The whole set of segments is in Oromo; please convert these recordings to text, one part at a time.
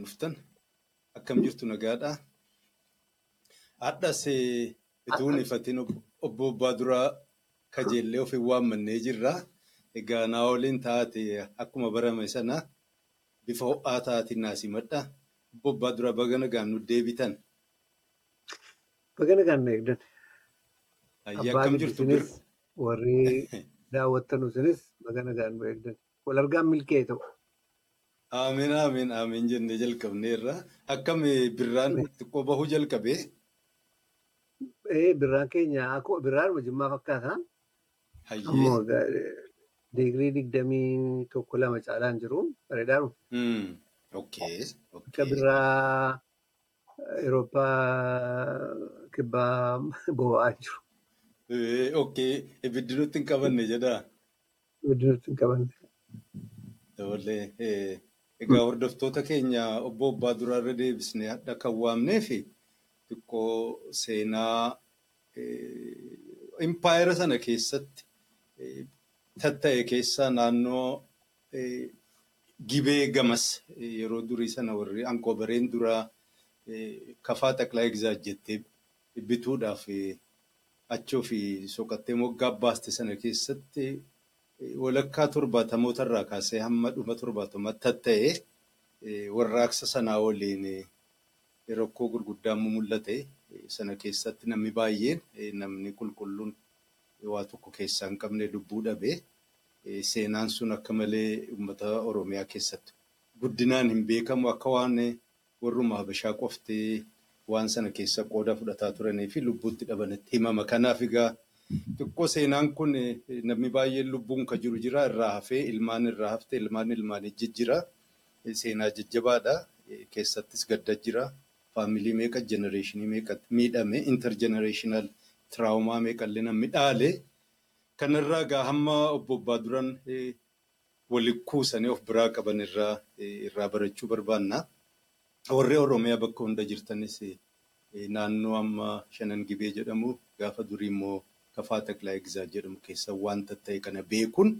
nagaan dhuftan. Akkam jirtu nagaadhaa? Hadhas utuu ifatiin obbo Abbaa duraa kajeellee of hin waammannee jirra. Egaa naa waliin taate akkuma barame sana bifa ho'aa taatiin naas himadha. Obbo Abbaa duraa baga nagaan nu deebitan. Baga nagaan na eegdan. Ayyaa akkam jirtu bira? Warri daawwattan isinis baga nagaan nu eegdan. Wal argaan milkee ta'u. Amiin amiin amiin jennee jalqabneerra. Akkam birraan xiqqoo bahuu jalqabee? Birraan keenya akkuma birraan jimmaa fakkaata. Ammoo digirii digdamii tokko lama caalaan jiru. Bareedaadhu. Okay. Akka birraa Awurooppaa kibbaa boba'aa jiru. Ibiddi nutti hin qabanne jedhaa? Ibiddi nutti hin qabanne. Egaa hordoftoota keenya obbo Abbaa duraarra deebisnee hadha kan waamnee fi xiqqoo seenaa impaayera sana keessatti tatta'e keessaa naannoo gibee gamas yeroo durii sana warri ankobareen duraa kafaa xaqlaa egzaat jettee bituudhaaf achoo fi soqattee moggaa baaste sana keessatti walakkaa torbaatamoota irraa kaasee hamma dhuma torbaatamaatti tatta'e warraaqsa sanaa waliin rakkoo gurguddaan mul'ate sana keessatti namni baay'een namni qulqulluun waa tokko keessaa hin qabne lubbuu dhabee seenaan sun akka malee uummata Oromiyaa keessatti guddinaan hin beekamu akka waan warruma Habashaa qoftee waan sana keessa qooda fudhataa turanii fi lubbuutti dhabanitti himama. Kanaaf egaa xiqqoo seenaan kun namni baay'een lubbuun kan jiru jira irraa hafee ilmaan irraa hafte ilmaan ilmaanii jijjira. Seenaa jajjabaadha. Keessattis gadda jira. Faamilii meeqa jenereeshinii meeqa miidhame interjenereeshinaal tiraawomaa meeqallee namni dhaale. Kanarraa egaa hamma obbo Abbaa duran waliin kuusanii of biraa qaban irraa barachuu barbaanna. Warri Oromiyaa bakka hunda jirtanis naannoo amma shanan gibee jedhamu gaafa durii immoo kafaa taqlaa egzaa jedhamu keessa wanta ta'e kana beekuun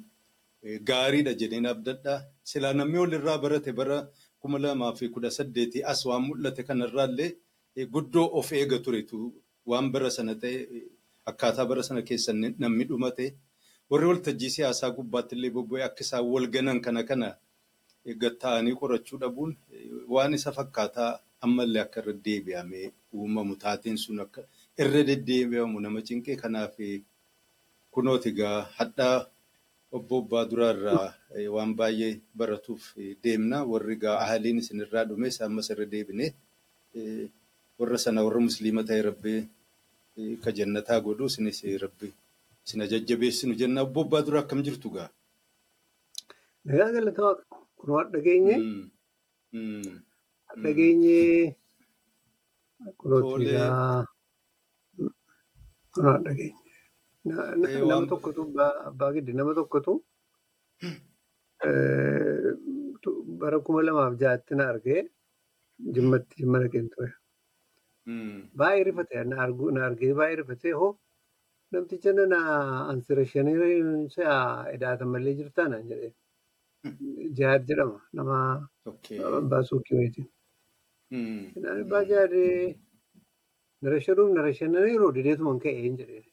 gaariidha jedheen abdadha. Silaa namni walirraa barate bara kuma lamaa fi kudha saddeetii as waan mul'ate kanarraallee guddoo of eega turetu waan bara sana ta'e akkaataa bara sana keessa namni dhumate warri waltajjii siyaasaa gubbaatti illee bobba'ee akka isaan wal ganan kana kana gatta'anii qorachuu dhabuun waan isa fakkaataa ammallee akka irra deebi'amee uumamu taateen sun akka irra deddeebi'amu nama cinqee kanaaf kunooti egaa hadhaa obbo Abbaa duraarraa waan baay'ee baratuuf deemna warri egaa ahaliin isinirraa dhumes ammas irra deebine warra sana warra musliima ta'e rabbee ka jannataa godhu isinis rabbi isina jajjabeessinu jenna obbo Abbaa duraa akkam jirtu gaa? Nagaa galata waaqa. Kun waan dhageenye. Dhageenye. Kunooti egaa. Nama tokkotu abbaa giddi nama tokkotu bara kuma lamaaf ja'atti na argee jimmatti jimma dhaqeen ture. Baay'ee rifate na argee baay'ee rifate hoo namticha nana ansira shanii sa'a edaatan malee jirtaa naan jedhee. Jihaad jedhama nama abbaa suuqii wayitiin. Abbaa jihaadee nara shanuuf nara shananii yeroo dideetuma hin ka'ee hin jedhee.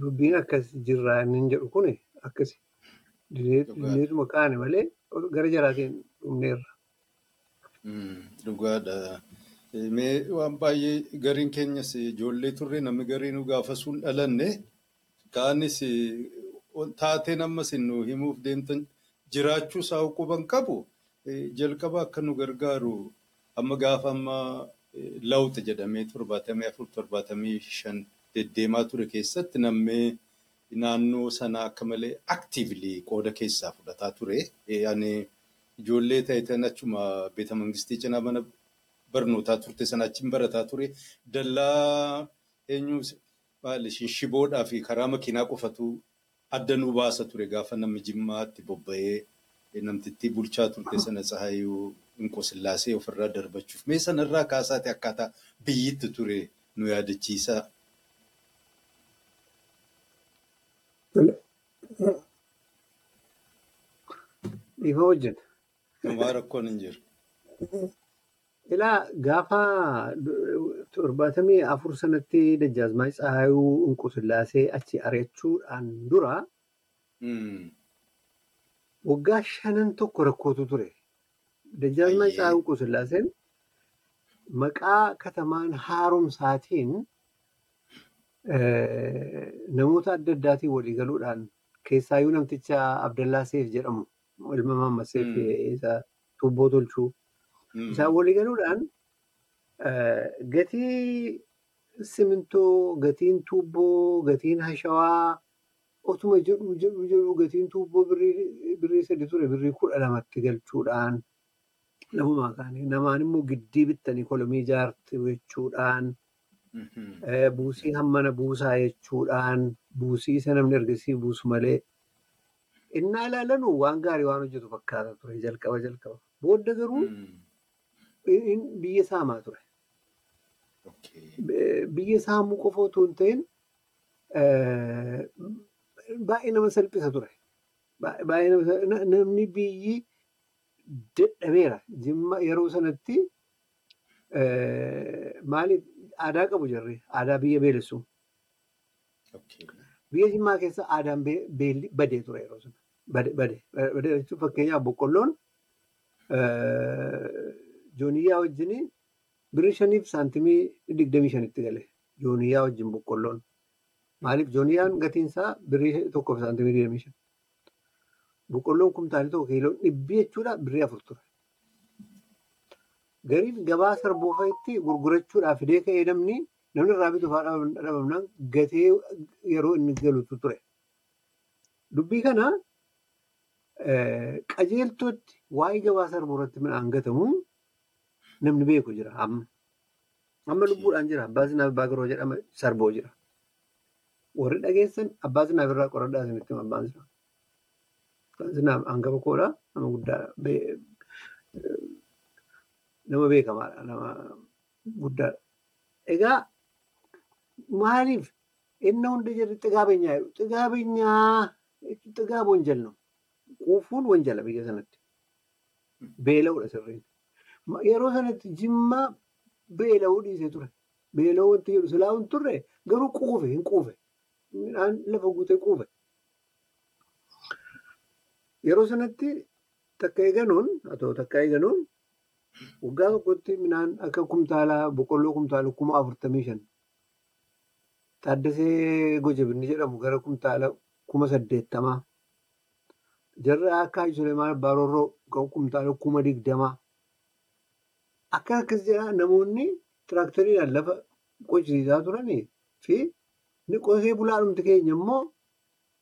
Dubbiin akkas jirraa inni jedhu kun akkasi. Dideetuma kaane malee gara jalaatiin dhumneerra. Dhugaadha. Mee waan baay'ee gariin keenyas ijoollee turre namni gariin gaafa sun dhalanne kaanis taateen ammas nu himuuf deemtan jiraachuu isaa quban qabu jalqaba akka nu gargaaru amma gaafa amma lawuxa jedhamee torbaatamii afur torbaatamii shan deddeemaa ture keessatti namni naannoo sana akka malee aktiivlii qooda keessaa fudhataa ture. Ani ijoollee ta'etan achuma beeta mangistii cinaa mana barnootaa turte sana achiin barataa ture. Dallaa eenyu shiboodhaa fi karaa makiinaa qofatu adda nu baasa ture gaafa namni jimmaatti bobba'ee namtittii bulchaa turte sana Tsahayuu Inqosillaasee ofirraa darbachuuf. Mee sanarraa kaasaate akkaataa biyyitti ture nu yaadachiisa. Dhiifa hojjeta. Homaa rakkoon hin jiru. Ilaa gaafa torbaatamii afur sanatti Dajjaazmaa Tsahaayuu Inqusillaasee achi ari'achuudhaan dura waggaa shanan tokko rakkootu ture. Dajjaazmaa Tsahaayuu Inqusillaaseen maqaa katamaan haaromsaatiin namoota adda addaatiin walii galuudhaan keessaayyuu namticha Abdallaa Seef jedhamu ilma Maammas Seef isa tuubboo tolchuu. Isaan walii galuudhaan gatii simintoo, gatiin tuubboo, gatiin hashawaa otuma jedhu jedhu jedhu gatiin tuubboo birrii sadi ture birrii kudha lamatti galchuudhaan namumaa kaanii namaan immoo giddii bittanii kolomii ijaarti jechuudhaan buusii hammana buusaa jechuudhaan buusii isa namni ergasii buusu malee innaa ilaalanu waan gaarii waan hojjetu fakkaata ture jalqaba jalqaba. Booda garuu biyya saamaa ture. Biyya saamuu qofa otoo hin ta'in baay'ee nama salphisa ture. Namni biyyi dadhabeera. Jimma yeroo sanatti maaliif aadaa qabu jarri aadaa biyya beelessu. Biyya Jimmaa keessa aadaan beelli badee ture yeroo sana. Badee jechuun fakkeenyaaf boqqolloon jooniyyaa wajjin birrii shaniif saantimii digdamii shanitti gale. Jooniyyaa wajjin boqqolloon. Maaliif jooniyyaan gatiinsaa birrii tokkoof saantimii digdamii shan. Boqqolloon kumtaalii tokko kiiloon dhibbi jechuudha birrii afur ture. Gariin gabaa sarboofaatti gurgurachuudhaaf fidee ka'ee namni namni irraa bituuf dhabamnaan gatee yeroo inni galutu ture. Dubbii kana qajeeltootti waa'ee gabaa sarboo irratti midhaan gatamu namni beeku jira amma. Amma lubbuudhaan jira abbaa sinaaf abbaa garoo jedhama sarboo jira. Warri dhageessan abbaa sinaaf irraa qoradhaa isinitti abbaan sinaaf. Abbaan sinaaf hangafa koodhaa nama guddaadha. Nama beekamaadha nama guddaadha. Egaa maaliif inni hunda jirri xigaa beenyaa jedhu xigaa beenyaa xigaa wanjal quufuun wanjala biyya sanatti. Beela'uudha sirriin. Yeroo sanatti jimma beela'uu dhiisee ture. Beela'uu wanti jedhu silaa hin turre garuu quufe hin quufe. Midhaan lafa guutee quufe. Yeroo sanatti takka eeganuun haa takka eeganuun waggaa tokkotti midhaan akka kumtaalaa boqqolloo kumtaala kuma afurtamii shan. Taaddasee Gojabinni jedhamu gara kumtaala kuma saddeettamaa. Jarri akka Suleemaan Baarorroo kumtaala kuma digdamaa. Akka akkas jedhaa namoonni tiraakteriidhaan lafa qochisiisaa turanii fi qotee bulaadhumti keenya immoo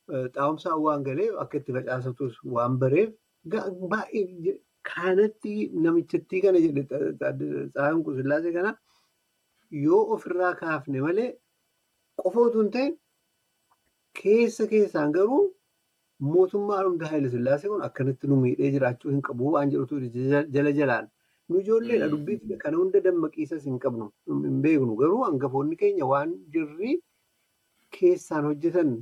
xaa'umsaan waan galeef akka itti facaasatus waan bareef baay'ee kanatti namichatti kana jedhe Tsahaayii Inqusillaasee kana yoo ofirraa kaafne malee qofa otoo hin ta'in keessa keessaan garuu mootummaa dhumta Haayile Sillaasee kun akkanatti nu miidhee jiraachuu hin qabu waan jedhutu jala jalaan. Nu ijoolleedha dubbii kana hunda dammaqiisas hin qabnu hin beeknu garuu hangafoonni keenya waan jirri keessaan hojjetan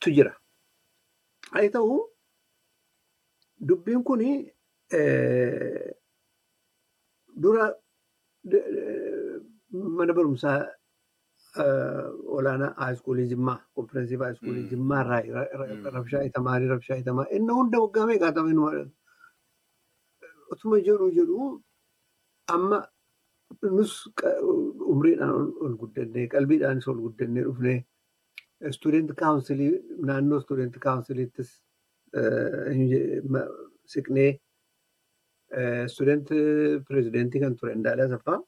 tu jira. Haa ta'u dubbiin kun dura mana barumsaa olaanaa haayiskuulii Jimmaa kompireensivii haayiskuulii Jimmaa irraa rabshaa itamaarii rabshaa itamaa inni hunda waggaa meeqaa ta'u inni otuma jedhu jedhu amma nus umriidhaan ol guddannee qalbiidhaanis ol guddannee dhufnee istuudenti kaawunsilii naannoo istuudenti kaawunsiliittis siqnee istuudenti pirezidentii kan ture Indaalee Asaffaa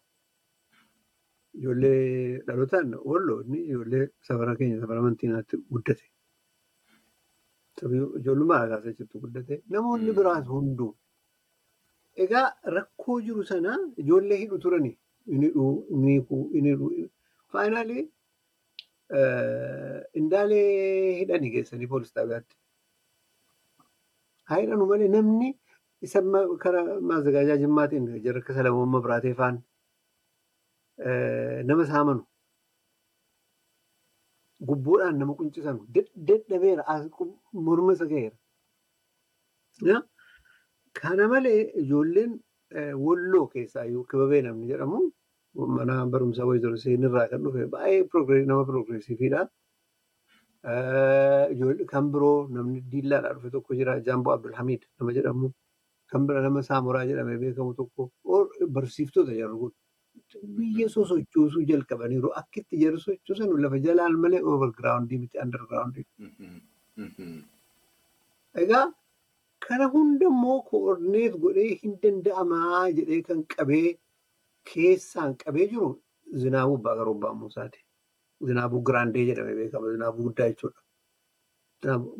ijoollee dhalootaan walloo inni ijoollee safara keenya safara amantiinaatti guddate. Ijoollummaa kaasee jirtu guddate. Namoonni biraas hunduu. Egaa rakkoo jiru sana ijoollee hidhu turani. Inni hidhuu, inni hiikuu, inni hidhuu. Faayinaalii indaalee hidhanii geessanii poolis xaabiyaatti. Haa hidhanu malee namni isa karaa maazagaajaa jimmaatiin jarri akka Salamoon Biraatee faan nama saamanu gubbuudhaan nama quncisanu dadhabeera morma isa gaheera Kana malee ijoolleen walloo keessaa kibabee namni jedhamu mana barumsaa wayii seenirraa kan dhufe baay'ee nama piroogiresiifiidha. Kan biroo namni diillaadhaa dhufe tokko jira. Jaamboo Abdulhamid nama jedhamu. Kan bira nama Saamuraa jedhamee beekamu tokko barsiiftoota jarri biyya sosochoosuu jalqabaniiru. Akkitti jarri sochoosan lafa jalaan malee overgiraawundii miti andargiraawundii. Egaa kana hundammoo koordineet godhee hin danda'amaa jedhee kan qabee keessaan qabee jiru Zinaabuu Abbaa Garobbaa Muusaati. Zinaabuu Giraandee jedhamee beekama. Zinaabuu guddaa jechuudha.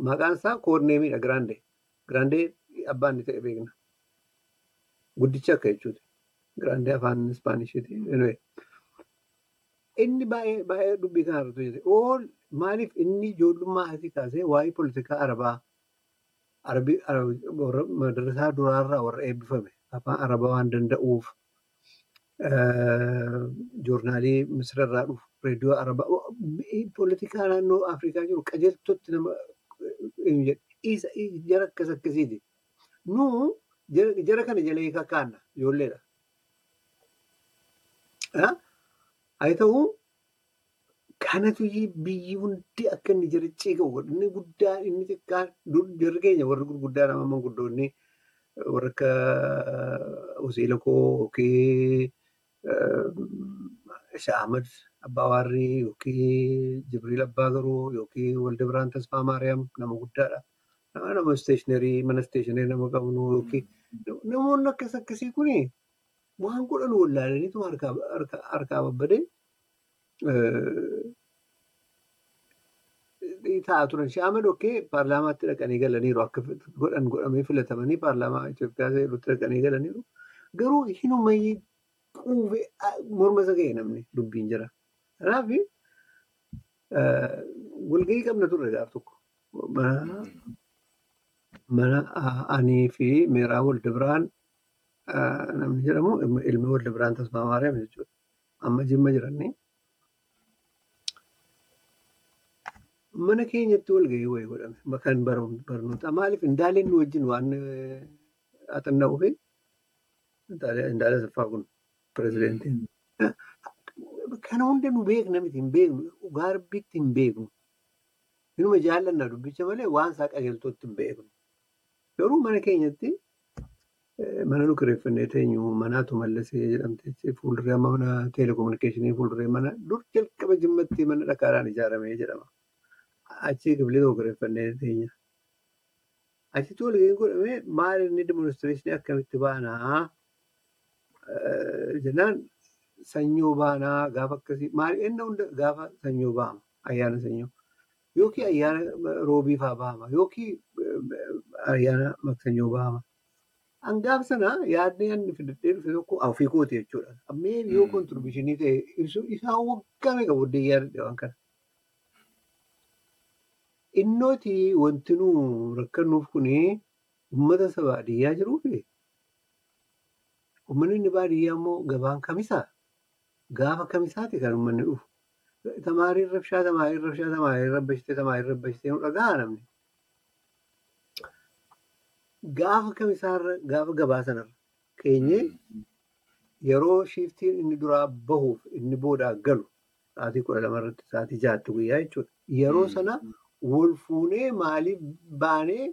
Maqaan isaa koorneemiidha Giraandee. Giraandee abbaan inni ta'e beekna. Guddicha akka jechuuti. Giraandee afaan Ispaanishiiti. Inni baay'ee dubbii kana irratti hojjete. Maaliif inni ijoollummaa asii kaasee waa'ee poolitikaa Arabaa madarsaa duraarraa warra eebbifame afaan Arabaa waan danda'uuf joornaalii misirarraa dhufu reediyoo Arabaa poolitikaa naannoo Afrikaa jiru qajeeltotti nama jara akkas akkasiiti. Nuu jara kana jala hiika kaanna ijoolleedha. Haa ta'u kanatu biyyi hundi akka inni jara ciiqamu godhu inni guddaan inni xiqqaan jarri keenya warri gurguddaa nama manguddoonni warra akka Hussein Lakoo yookiin Sha'amad Abbaa Waarrii yookiin Jibriil Abbaa Garoo yookiin Walda Biraan Tasfaa Maariyaam nama guddaadha. Nama isteeshinarii mana isteeshinarii nama qabnu yookiin namoonni akkas akkasii kuni waan godhan wallaalaniitu harkaa babbadee taa'aa turan. Sha'amad yookiin paarlaamaatti dhaqanii galaniiru akka godhan godhamee filatamanii paarlaamaa Itoophiyaa seerutti dhaqanii galaniiru. Garuu hinumayyii quufee morma isa ga'e namni dubbiin jira. Kanaaf walgahii qabna turre gaaf tokko. Mana anii fi meeraa walda biraan namni jedhamu ilmi walda biraan tasfaa maariyaam jechuudha. Amma jimma jiranii. Mana keenyatti walgahii wayii godhame kan barnoota. Maaliif indaaleen nu wajjin waan haxanna'uu fi indaala saffaa kun pirezidentiin. Kana hunda nu beekna miti hin beeknu gaarbiitti hin beeknu. Inuma jaallannaa dubbicha malee waan isaa qajeeltootti hin beeknu. Garuu mana keenyatti mana nu kireeffannee teenyu manaatu mallasee jedhamte fuulduree mana teelekominikeeshinii fuulduree mana dur jalqaba jimmatti mana dhakaadhaan ijaaramee jedhama. Achii gibilee tokko kireeffannee teenya. Achitti walgahii godhamee maal inni dimoonistreeshinii akkamitti baanaa jennaan sanyoo baanaa gaafa akkasii maal inni hunda gaafa sanyoo baama ayyaana sanyoo yookiin ayyaana roobii fa'aa baama yookiin ayyaana maksanyoo baama. Hangaaf sana yaadni inni fidadhee dhufe tokko ofii kooti jechuudha. Ammeen yoo kontiribishinii ta'e ibsu isaa waggaa meeqa booddee yaadadhe waan kana. Innooti wanti nu rakkannuuf kuni uummata isa baadiyyaa jiruufi uummanni inni baadiyyaa immoo gabaan kamisaa? Gaafa kamisaati kan uummanni dhufu? Tamaariin rabshaa, tamaariin rabshaa, tamaariin rabbashitee, tamaariin rabbashitee nu dhagaa namni. Gaafa kamisaarra gaafa gabaa sanarra keenyee yeroo shiiftiin inni duraa bahuuf inni boodaa galu sa'aatii kudha lamarratti sa'aatii jaatti guyyaa jechuudha. Yeroo sana wal fuunee maaliif baanee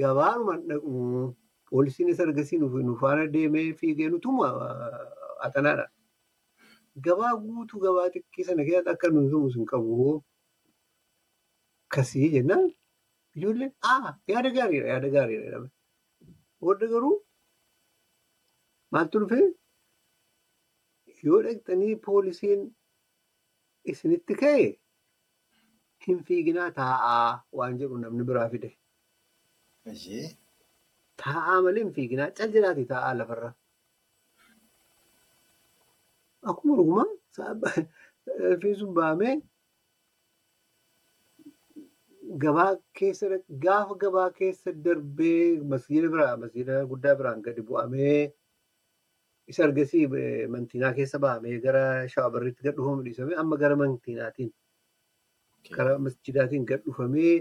gabaadhuma dhaqnu poolisiin isa argasii nu faana deemee fiigee nutuma haxanaadha. Gabaa guutuu gabaa xiqqii sana keessatti akka nuyi tumus hin qabu. Kasii jennaan ijoolleen yaada gaariidha yaada gaariidha jedhame. Booda garuu maaltu dhufee yoo dhaqxanii poolisiin isinitti ka'e hin fiiginaa taa'aa waan jedhu namni biraa fide. Taa'aa malee hin fiiginaa cal jedhaati taa'aa lafarra. Akkuma dhugumaa fiisuun bahamee gabaa keessa gaafa gabaa keessa darbee masjiida biraa masjiida guddaa biraan gadi bu'amee isa argasii mantiinaa keessa bahamee gara shaabarriitti gad dhufamu dhiisamee amma gara mantiinaatiin karaa masjidaatiin gad dhufamee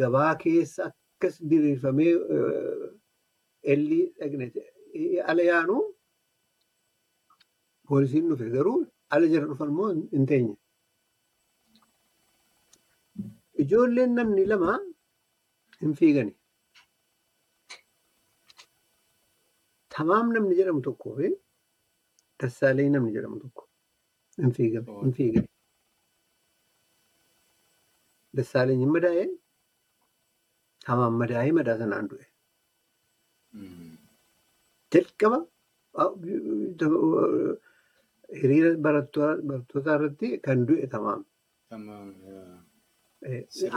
gabaa keessa akkas diriirfamee ellii dhaqne ala yaanu poolisiin dhufe garuu ala jala dhufan immoo hin teenye. Ijoolleen namni lama hin fiigani. Tamaam namni jedhamu tokkoo fi Dassaalee namni jedhamu tokko hin fiigani. Dassaaleen hin madaa'ee tamaam madaa'ee madaa sanaan du'e. Jalqaba hiriira barattootaa irratti kan du'e tamaam.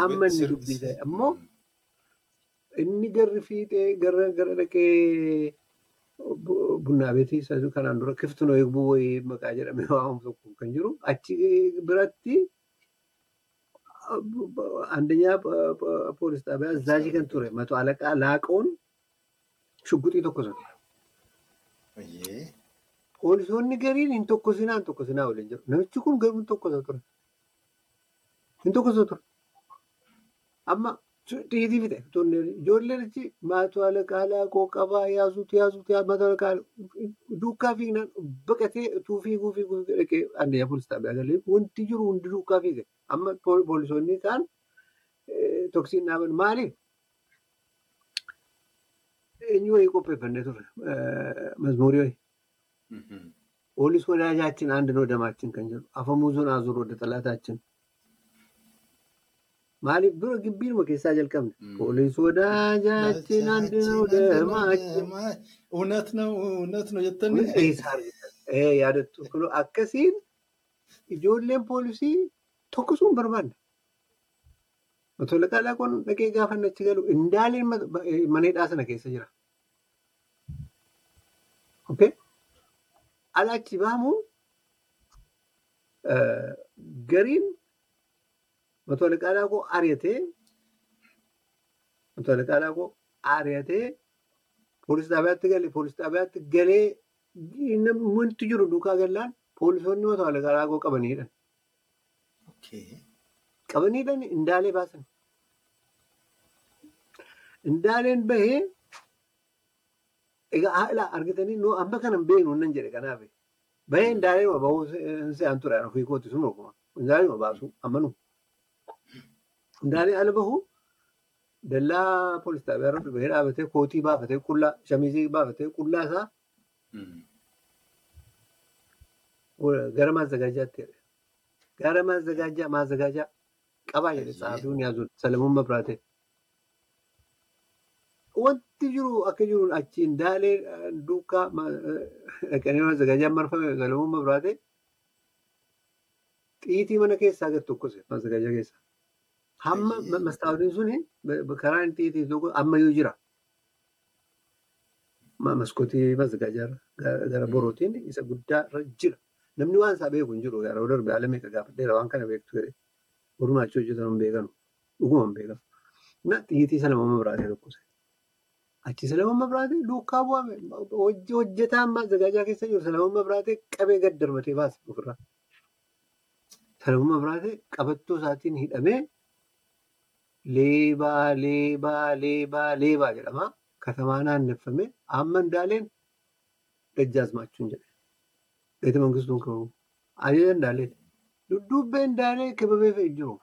Amma inni dubbii ta'e ammoo inni garri fiixee gara gara dhaqee bunnaa beetii kanaan dura kiftunoo eegbuu wayii maqaa jedhamee waamamu tokko kan jiru achi biratti andanyaa poolis xaabiyaa azaajii kan ture mato alaqaa laaqoon shugguxii tokko sana. Poolisoonni gariin hin tokkosinaa hin tokkosinaa waliin jiru. Namichi kun garuu ture. Hin tokkosa ture. Amma dhiitiifite ijoolleen maatawaa qaala'aa qabaa yaazuuti yaazuuti maatawaa qaala'aa duukaa fiignaan baqatee utuu fiiguu fiiguu dhaqee andeeyaa poolistaadhaa galee wanti jiru hundi duukaa fiige amma poolisoonni kaan toksiin dhaaban maaliif eenyu wayii qopheeffannee turre mazmurii wayii. Oolis wadajaachin aandan odamaachin kan jedhu afamuuzoon aazuroo daxalaataachin. Maaliif dura gibbiinuma keessaa jalqabna. Koolii sodaa jaachi naanti nuu deemaa. Uunat na uunat na jettanii. Eh, Yaadattu kun akkasiin ijoolleen poolisii tokkosuun barbaadna. Otoo laqaa laaqoon dhaqee gaafanna achi galu indaaleen maneedhaa eh, sana keessa jira. Alaa achi baamuun eh, gariin. Matoo liqaalaa koo ari'atee matoo liqaalaa koo ari'atee poolis xaabiyaatti galee poolis xaabiyaatti galee wanti jiru duukaa gallaan poolisoonni matoo liqaalaa koo qabaniidhaan. Qabaniidhaan indaalee baasan. Indaaleen bahee Egaa haala argitanii nuu amma kana hin beeknu nan jedhe kanaaf bahee indaalee bahuu se'an ture ofii kooti sun oguma indaalee baasu amanuu indaalee ala bahu dallaa poolis xaabiyaa irratti bahee dhaabatee kootii baafatee qullaa shamizii baafatee qullaa isaa gara maazagaajaatti jedhe gara maazagaajaa maazagaajaa qabaa jedhe xaafiin yaazudha salamuun mabiraatee. wanti jiru akka jiru achi indaalee duukaa dhaqanii mazagaajaan marfame salamuun mabiraate xiitii mana keessaa gad tokkose mazagaajaa keessaa. Hamma mastaawotiin suni karaan xiitii tokko ammayyuu jira. Maskootii mazagaajaa gara borootiin isa guddaa jira. Namni waan isaa beeku hin jiru yeroo darbe haala meeqa gaafadheera waan kana beektu jedhee. Achi hojjetan hin beekanu. Dhuguma hin beekanu. Na xiitii sana mamma biraatee tokkose. Achi salamamma biraatee duukaa bu'ame hojjetaan mazagaajaa keessa jiru salamamma biraatee qabee gad darbatee baase ofirraa. Salamamma biraatee qabattoo isaatiin hidhamee leebaa leebaa leebaa leebaa jedhama. Katamaa naanneffame amma indaaleen dajjaazmaachuun jedhe. Beeta mangistuun qabu. Ajaja indaaleen. Dudduubbee indaalee kibabee fe'e jiru.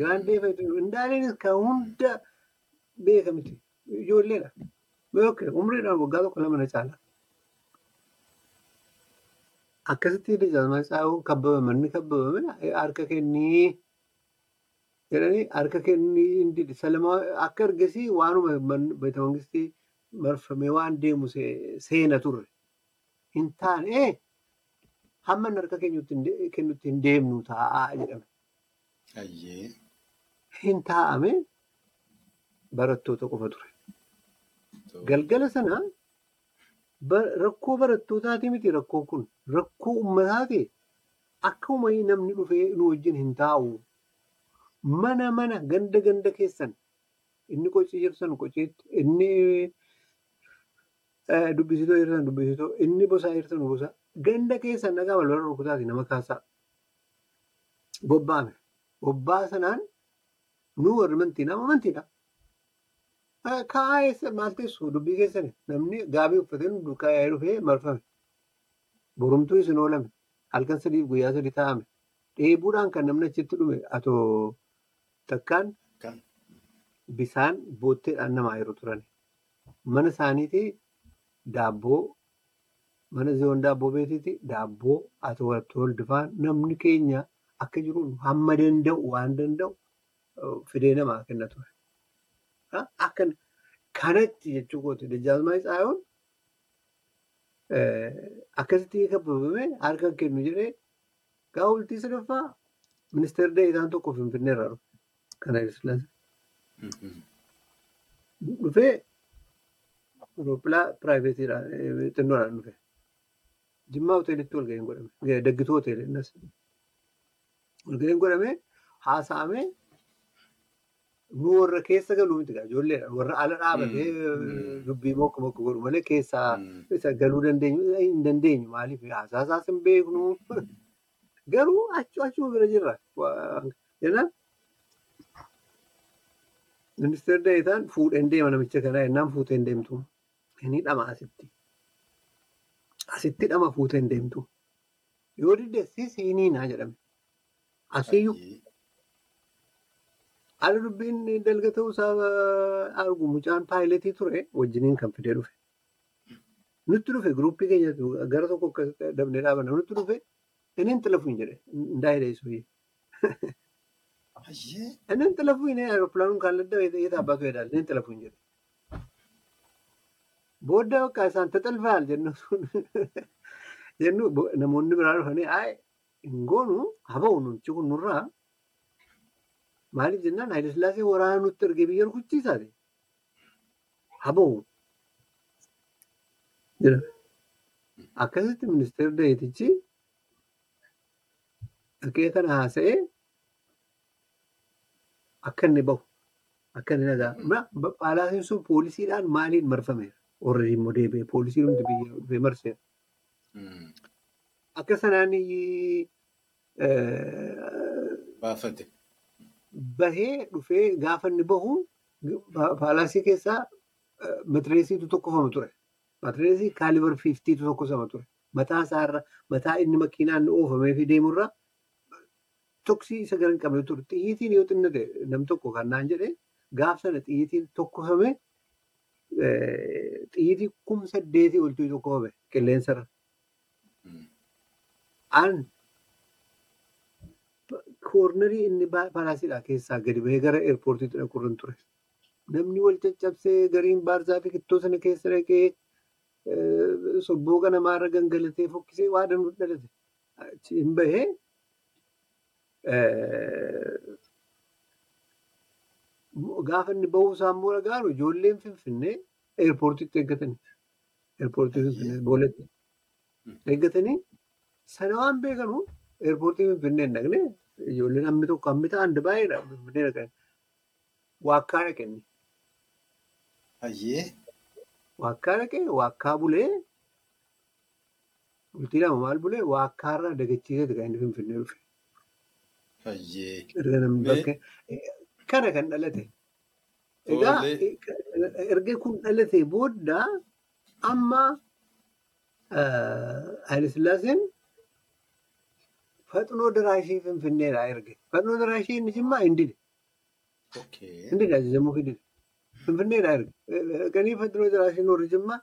Gaandee fe'e jiru. Indaaleenis kan hunda beeka miti. Ijoolleedha. Umriidhaan waggaa tokko lama na caala. Akkasitti dajjaazmaa kabbabame inni kabbabame harka kennii jedhanii harka kennii salamaa akka ergasii waanuma beeta mangistii marfamee waan deemu seena turre. Hin taane hamma harka kennutti hin deemnu taa'aa jedhame. Hin taa'ame barattoota qofa ture. Galgala sana rakkoo barattootaati miti rakkoon kun rakkoo uummataati akka uummanni namni dhufee nu wajjin hin taa'u. Mana mana ganda ganda keessan inni qocii jirtan qociitti inni dubbisitoo jirtan dubbisitoo inni bosaa jirtan bosaa ganda keessan dhagaa balbala rukutaati nama kaasaa. Bobba'ame. Bobbaa sanaan nu warri amantii nama amantiidha. Kaa'ee maal teessu dubbii keessani namni gaabii uffatee nu kaa'ee dhufee marfame. Borumtuu isin oolame. Halkan sadiif guyyaa sadii taa'ame. Dheebuudhaan kan namni achitti dhume atoo takkaan bisaan bootteedhaan namaa yeroo turan. Mana isaaniitii daabboo mana ziyoon daabboo beetiitii daabboo atoo waldifaan namni keenya akka jiruun hamma danda'u waan danda'u fidee namaa kenna ture. Akka kanatti jechuu kooti Dajjaalmaa Tsaayoon akkasitti kabbabame harka kennu jedhee gaafa bultii sadaffaa ministeerri deetaan tokko finfinnee irraa dhufe. Kana ibsuudhaan. Dhufee Oroopilaa piraayiveetiidhaan xinnoodhaan dhufe. Jimmaa hoteelitti walga'iin godhame. Daggituu hoteelii innis. Walga'iin godhamee haasa'amee nu warra keessa galuu miti ijoolleedha. Warra ala dhaabatee dubbii mokko mokko godhu malee keessaa galuu hin dandeenyu maaliif haasaasaas hin beeknu. Garuu achuu achuma bira jirra. Ministeerri deetaan fuudheen deema namicha kanaa jennaan fuuteen deemtu. Inni dhama asitti. Asitti dhama fuuteen deemtu. Yoo diddeessis hiniinaa jedhame. Asiyyuu. Haala dubbiin dalga ta'uu isaa argu mucaan paayiletii ture wajjiniin kan fidee dhufe. Nutti dhufe guruppii keenya gara tokko dabnee dhaabanna. Nutti dhufe inni hin xilafuun jedhe. Ndaayidha isuu. Inni hin xilafuun aeroopilaanuun kan ladda yeeta abbaatu jedha. Inni hin xilafuun jedhe. Booda bakka isaan taxalfaal jennu namoonni biraa dhufanii hin goonu haba'u nuti kun nurraa. Maaliif jennaan Haayile Sillaasee waraana nutti ergee biyya rukuchiisaati. Haba'u. Akkasitti ministeerri Daawitichi dhaqee kana haasa'ee akka inni bahu akka inni nagaa. Paalaasiin sun poolisiidhaan maaliin marfameera? Warri immoo deebi'ee poolisii hundi biyya dhufee marseera. Akka sanaan. Bahee dhufee gaafa inni bahu paalaasii keessaa matireesiitu tokkofama ture. Matireesii kaalibar fiiftiitu tokkosama ture. Mataa isaarra mataa inni makiinaan oofamee fi deemurra toksii isa gara hin qabne ture. Xiyyiitiin yoo xinnate nam tokko kan naan jedhee gaaf sana xiyyiitiin tokkofame xiyyiitii kum saddeetii oltuu tokkofame qilleensarra. An koornarii inni paalaasiidhaa keessaa gadi bahee gara eerpoortiitti dhaquurra ture. Namni wal caccabsee gariin baarsaa fi kittoo sana keessa dhaqee sobbooqa namaarra gangalatee fokkisee waa danduu dhalate. Hin bahee gaafa inni bahuu isaa immoo dhaga'anu ijoolleen finfinnee eerpoortiitti eeggatanii. Eerpoortii finfinnee booletti eeggatanii sana waan beekanu eerpoortii finfinnee hin dhaqne ijoolleen hammi tokko hammi ta'an baay'eedha finfinnee dhaqan. Waakkaa dhaqanii. Waakkaa dhaqee waakkaa bulee bultii lama maal bulee waakkaarraa dagachiiseeti kan inni finfinnee dhufe. Hayyee. Erga namni bakka kana kan dhalate. Egaa erga kun dhalate booda amma Haayile Sillaaseen faxinoo daraashii finfinneedhaa erge. Faxinoo daraashii inni jimmaa hin dide. Hin dide ajajamuu fi dide. Finfinneedhaa erge. Dhaqanii faxinoo daraashiin warri jimmaa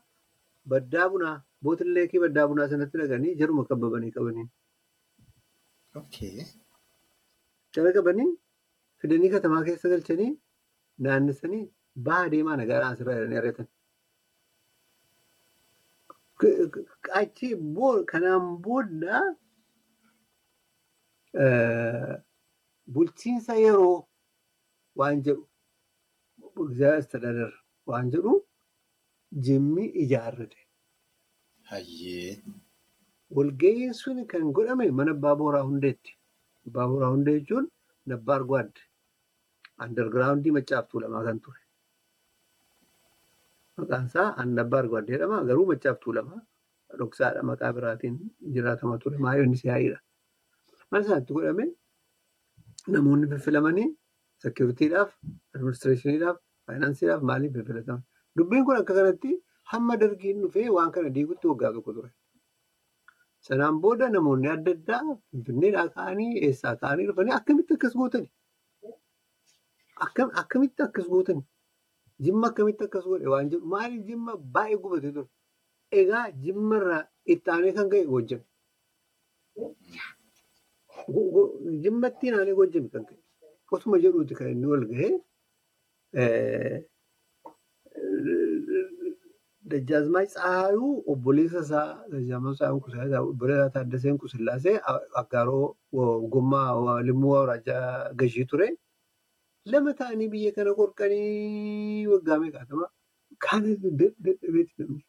baddaa bunaa bootileekii baddaa bunaa sanatti dhaqanii jaruma qabbabanii qabanii. Jara qabanii fidanii katamaa keessa galchanii naannessanii baha deemaa nagaadhaan asirra jedhanii argatan. Achi kanaan booda bulchiinsa yeroo waan jedhu istadadar waan jedhu jimmi ijaarrate. Walga'iin sun kan godhame mana abbaa booraa hundeetti. Abbaa booraa hundee jechuun nabbaar gwaadde. Andargiraawundii maccaaftuu lamaa kan ture. Maqaan isaa nabbaar gwaadde jedhama. Garuu maccaaftuu lamaa dhoksaadha maqaa biraatiin jiraatama ture. Maayyoonni siyaayidha. Mana isaatti godhame namoonni fiffilamanii seekiritiidhaaf, adiministireeshiniidhaaf, Faayinaansiidhaaf maaliif filatama? Dubbiin kun akka kanatti hamma dargiin dhufee waan kana diigutti waggaa tokko ture. Sanaan booda namoonni adda addaa Finfinneedhaa ka'anii eessaa ka'anii dhufanii akkamitti akkas gootani? Akkamitti akkas gootani? Jimma akkamitti akkas godhe waan jedhu maaliif jimma baay'ee gubatee ture? Egaa jimmarraa itti aanee kan ka'e Gojjam. Jimmatti aanee Gojjam kan ka'e. Osuma jedhuuti kan inni wal gahee Dajjaazmaach Tsahaayuu obboleessa isaa Dajjaazmaach Tsahaayuu Kusillaasee obboleessa Taaddaseen Kusillaasee Aggaaroo Gommaa Limmuu Awuraajaa Gashii ture. Lama ta'anii biyya kana qorqanii waggaa meeqaatama? Kana dadhabeeti namni.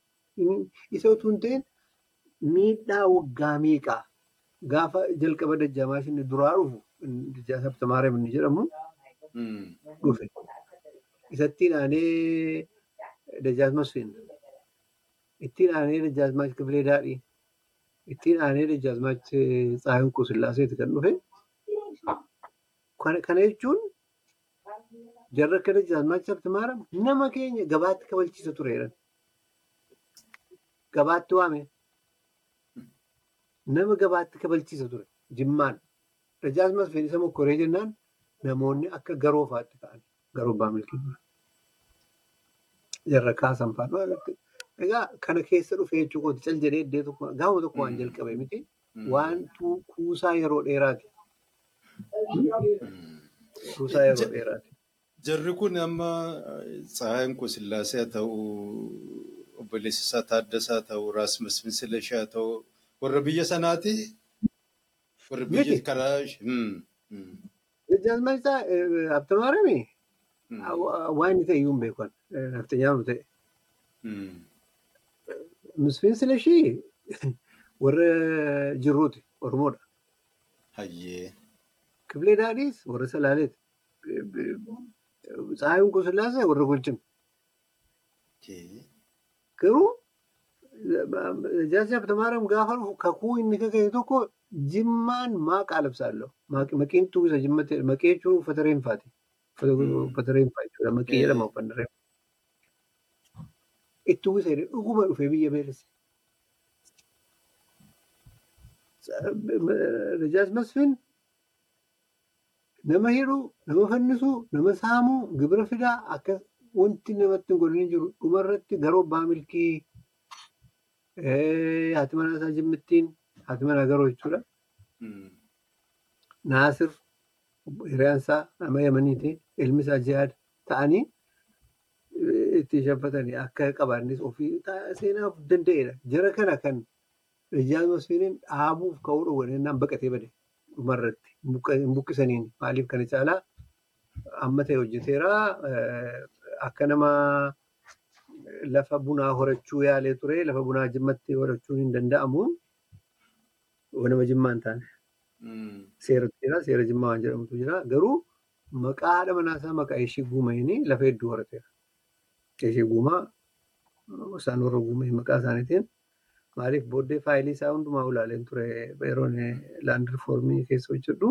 Isa utuu hin ta'in miidhaa waggaa meeqaa gaafa jalqaba Dajjaazmaach inni duraa dhufu Dajjaazmaach Habtamaariyaam inni jedhamu dhufe. Isattiin aanee Dajjaazmaach Masfin. Ittiin aanee Dajjaazmaach Kifilee Daadhii. Ittiin aanee Dajjaazmaach Tsahaayuu Qusillaaseeti kan dhufe. Kana jechuun jarri akka Dajjaazmaach Habtamaariyaam nama keenya gabaatti kabalchiisa tureedha. Gabaatti waame. Nama gabaatti kabalchiisa ture. Jimmaan. Dajjaazmaach Masfin isa mokkoree jennaan namoonni akka garoofaatti ta'an. Garoo abbaa milkii. Jarra kaasan faana. Egaa kana keessa dhufee jechuun cal jedhee iddoo tokko gaama tokko waan jalqabe miti. Waantu kuusaa yeroo dheeraati. Kuusaa yeroo dheeraati. Jarri kun amma Tsahaayuu Qusillaasaa haa ta'u, obboleessi isaa Taaddasaa haa ta'u, Raas Masfinsilashaa haa ta'u, warra biyya sanaati. Warra biyya karaa. Dajjaazmaach Habtamaariyaami waan inni ta'e iyyuu hin beekan. Naftanyaanu ta'e. Masfinsilashii warra jirruuti. Oromoodha. Hayyee. Kifilee Daadhiis warra Salaaleeti. Tsahaayuu Qusillaasaa warra Goljam. Garuu Dajjaazmaach Habtamaariyaam gaafa dhufu kakuu inni kaka'e tokko jimmaan maa qaalabsaallee maqiin tuwwisa jimmatti maqee jechuun uffata reenfaati. Uffata reenfaa jechuudha. Maqii jedhama uffanni reenfaa. Dhuguma dhufee biyya beelesse. Dajjaazmaach Masfin nama hidhuu, nama fannisuu, nama saamuu, gibira fidaa akka wanti namatti godhanii jiru. Dhumarratti garoo abbaa milkii haati manaa isaa jimmittiin haati manaa garoo jechuudha. Naasir hiriyaan isaa nama yamaniiti. Ilmi isaa jihaad ta'anii itti shanfatanii akka qabaannis ofii seenaaf danda'edha. Jara kana kan. Dajjaazmaach Masfiniin dhaabuuf ka'uu dhowwannaan baqatee bade dhumarratti hin buqqisaniin maaliif kana caalaa amma ta'e hojjeteera akka nama lafa bunaa horachuu yaalee ture lafa bunaa jimmatti horachuun hin danda'amu nama jimmaa hin taane. Seera jira seera jimmaa waan jedhamutu jira. Garuu maqaa haadha manaasaa maqaa ishee guumayanii lafa hedduu horateera. Ishee guumaa isaan warra guumee maqaa isaaniitiin maaliif booddee faayilii isaa hundumaa ulaaleen ture yeroon laand riifoormii keessa hojjedhu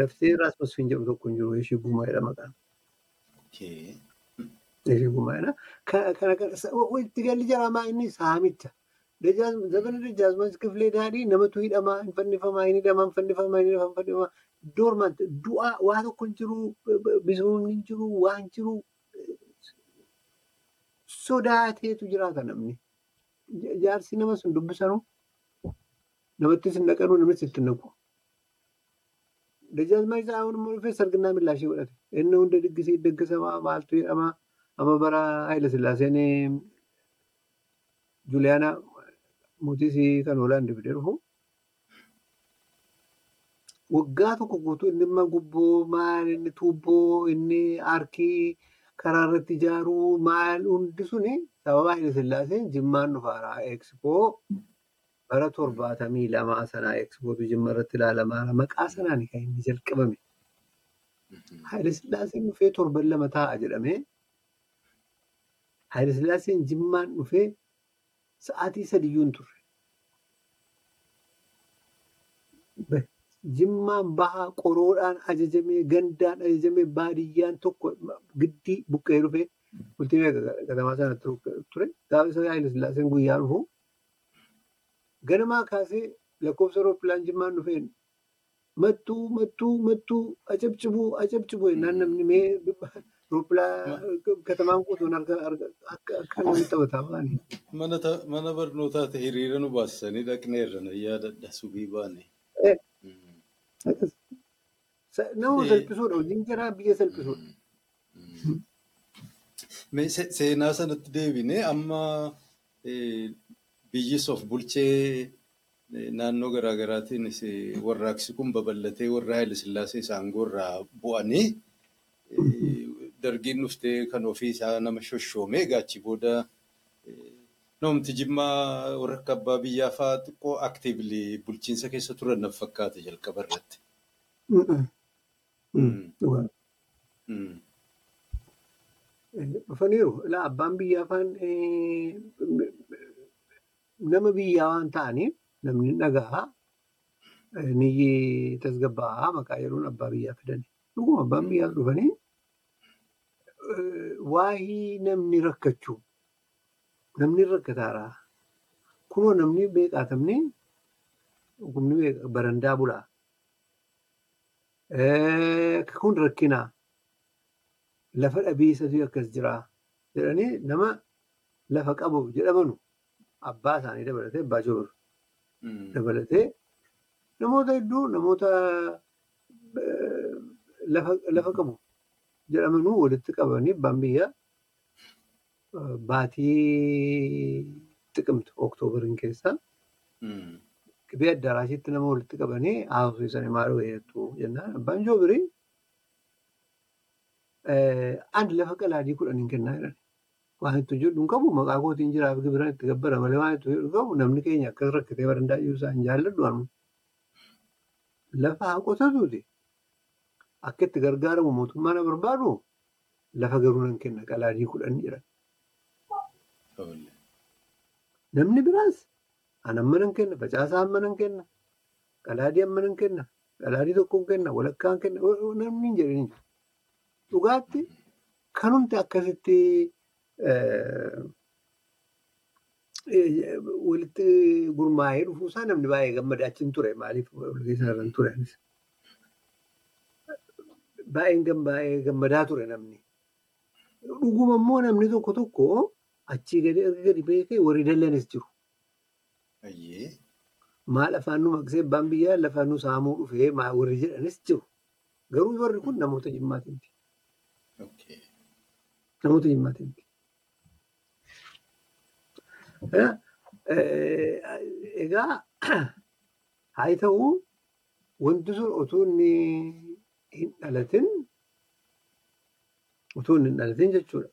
laftee raas masfiin jedhu tokko hin jiru ishee guumaadha maqaan. Ishee guumaadha. Itti galli jaramaa inni saamicha. Zabana Dajjaazmaach Kifilee Daadhii namatu hidhamaa hin fannifamaa hin hidhamaa hin fannifamaa hin hidhamaa hin fannifamaa du'aa waa tokko hin jiru bisuun hin jiru waan jiru sodaateetu jiraata namni. Jaarsi nama sun dubbisanuu namattis hin dhaqanuu namis itti naqu. Dajjaazmaach Tsahaayuun immoo dhufee sarginnaa millaashee godhate. Inni hunda diggisii diggisamaa maaltu jedhamaa amma bara Haayila Sillaaseen Juliyaanaa mootii kan Hoolaandii fidee dhufu. Waggaa tokko guutuu inni dhimma gubboo maal inni tuubboo inni aarkii karaa irratti ijaaruu maal hundi suni sababa Haayila Sillaaseen jimmaan dhufaara. Ekspoo bara torbaatamii lamaa sanaa ekspootu jimma irratti ilaalamaa maqaa sanaan kan inni jalqabame. Haayila Sillaaseen dhufee torban lama taa'a jedhamee Haayila Sillaaseen jimmaan dhufee sa'aatii sadiyyuu hin turre. Jimmaan bahaa qoroodhaan ajajamee gandaan ajajamee baadiyyaan tokko giddii buqqee dhufee bultii katamaa sana ture. Gaafa isa Haayile Sillaaseen guyyaa dhufu ganamaa kaasee lakkoofsa rooppilaan jimmaan dhufeen mattuu mattuu mattuu acabcibuu acabcibuu jennaan namni mee rooppilaan katamaan guutuun akka namni taphataa baane. Mana barnootaa ta'e hiriira nu baasisanii dhaqneerra na yaadadha subii baane. Nama salphisuudha hojiin jiraa biyya salphisuudha. Seenaa sanatti deebinee amma biyyis of bulchee naannoo garaagaraatiin warraaqsi kun babal'atee warra Haayile Sillaasee aangoo irraa bu'anii dargiin dhuftee kan ofii isaa nama shoshoomee gaachi booda namti jimmaa warra akka abbaa biyyaa fa'aa xiqqoo aktiivli bulchiinsa keessa turan na fakkaate jalqaba irratti. Dhufaniiru. Abbaan biyyaa faan nama biyyaa waan ta'aniif namni dhaga'a. Ni tasgabbaa'a maqaa yeroon abbaa biyyaa fidanii. Dhuguma abbaan biyyaa dhufanii waa'ee namni rakkachuu namni rakkataara. Kunoo namni beekaatamni barandaa bulaa. Kun rakkinaa. Lafa dhabiisatu akkas jiraa jedhanii nama lafa qabu jedhamanu abbaa isaanii dabalatee abbaa joobir dabalatee namoota hedduu namoota lafa qabu jedhamanuu walitti qabanii abbaan biyyaa baatii xiqimtu oktoobariin keessaa qibee addaraashitti nama walitti qabanii haasofsiisanii maal wayyaattu jennaan abbaan joobirii. Ani lafa qalaadii kudhaniin kennaa jiran. Waan itti jedhu hin qabu maqaa kootiin jiraaf gibiraan itti gabbara malee waan itti jedhu qabu namni keenya akkas rakkatee barandaa isaa hin jaalladhu anu. Lafa haa qotatuuti. Akka itti gargaaramu mootummaan barbaadu lafa garuu nan kenna qalaadii kudhan jedhan. Namni biraas an amma nan kenna facaasaa amma nan kenna qalaadii amma nan kenna qalaadii tokkoon kenna walakkaan kenna namni hin jedhanii jiru. Dhugaatti kanumti akkasitti walitti gurmaa'ee dhufuusaa namni baay'ee gammadaa achi ture. Maaliif hin ture? Baay'een gammadaa ture namni. Dhuguma immoo namni tokko tokko achii gadi erga gadi beekee warri dallanis jiru. Maal afaan nu maqsee abbaan biyyaa lafaan nu saamuu dhufee warri jedhanis jiru. Garuu warri kun namoota jimmaatiinti. Namoota jimmaatiinti. Egaa haa ta'u wanti sun otoo inni hin dhalatin jechuudha.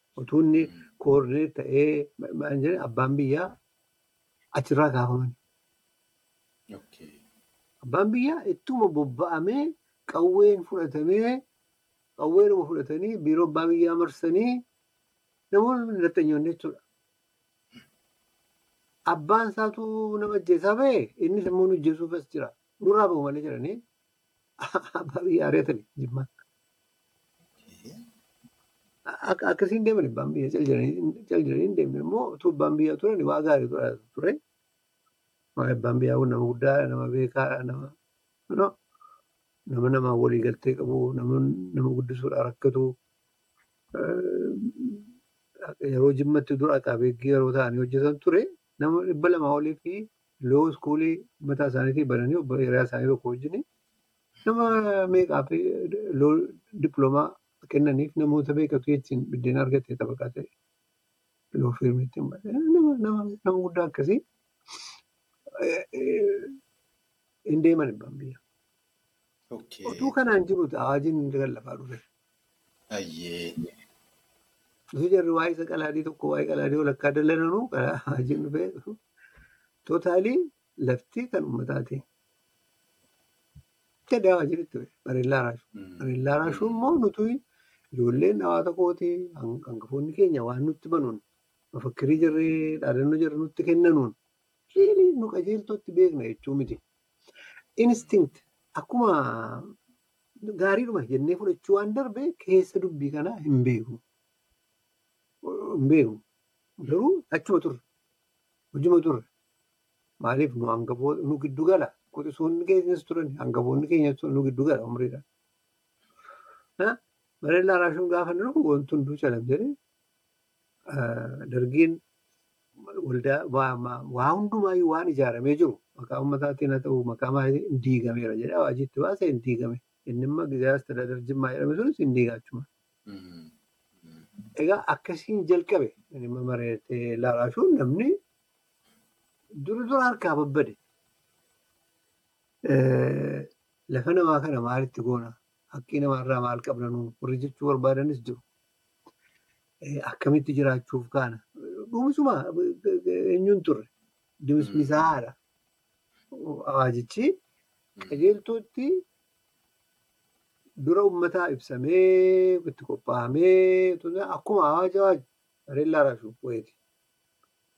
Otoo inni koordineet ta'ee abbaan biyyaa achirraa kaafamani. Abbaan biyyaa ittuma bobba'amee qawween fudhatamee qawweenuma fudhatanii biiroo abbaa biyyaa marsanii namoonni hidhatanyoonni jechuudha. Abbaan isaatu nama ajjeesaa ba'e innis immoo nu ajjeesuuf as jira. Nurraa ba'u malee jedhanii abbaa biyyaa ari'atanii jimmaan. Akkasiin deeman abbaan biyyaa cal jedhanii hin deemne immoo utuu abbaan biyyaa turan waa gaarii ture. Abbaan biyyaa kun nama guddaadha, nama beekaadha, nama nama namaa walii galtee qabu, nama guddisuudhaan rakkatu. Yeroo jimmatti dura qabeeggii yeroo ta'anii hojjetan ture nama dhibba lamaa olii fi loo iskuulii mataa isaaniitii bananii hiriyaa isaanii tokko wajjin nama meeqaa fi loo dippiloomaa kennaniif namoota beekatu jechuun biddeen argatee taphataa ta'e loo fiirmiitti nama guddaa akkasii hin deeman abbaan biyya. Otuu kanaan jiruuti awaajiin kan lafaa dhufe. Osoo jarri waa'ee isa qalaadii tokko waa'ee qalaadii walakkaa dallananuu awaajiin dhufee tootaalii lafti kan? Uummataati. Jedhee awaajiin itti dhufe bareellaa raashuu. Bareellaa raashuu immoo nuti ijoolleen hawaasa kootii hangafoonni keenya waan nutti banuun mafakkirii jarri dhaadannoo jarri nutti kennanuun nu qajeeltootti beekna jechuu miti. Instinct akkuma gaariidhuma jennee fudhachuu waan darbe keessa dubbii kanaa hin beeku. Garuu achuma turre. Hojuma turre. Maaliif nu giddu gala. Qotisoonni keenyas turan hangafoonni keenyas nu giddu gala umriidhaan. Bareedaa raashuun gaafa dhufu wanti hunduu calam jedhee dargiin waa hundumaayyuu waan ijaaramee jiru maqaa uummataatiin haa ta'u maqaa maaliitiin hin diigameera jedhee awaajitti baasee hin diigame. Inni immoo gizaas tajaajila jimmaa jedhame sunis hin diigaachuma. Egaa akkasiin jalqabe mareetee laaraashuun namni dura dura harkaa babbade. Lafa namaa kana maalitti goona? Haqqii namaarraa maal qabna nuun warri jechuu barbaadanis jiru. Akkamitti jiraachuuf kaana? Dhumisuma eenyuun turre? Dimismisaadha. Awaajichi qajeeltootti dura uummataa ibsamee itti qophaa'amee akkuma awaaja awaaja bareedaa raashuuf wayiiti.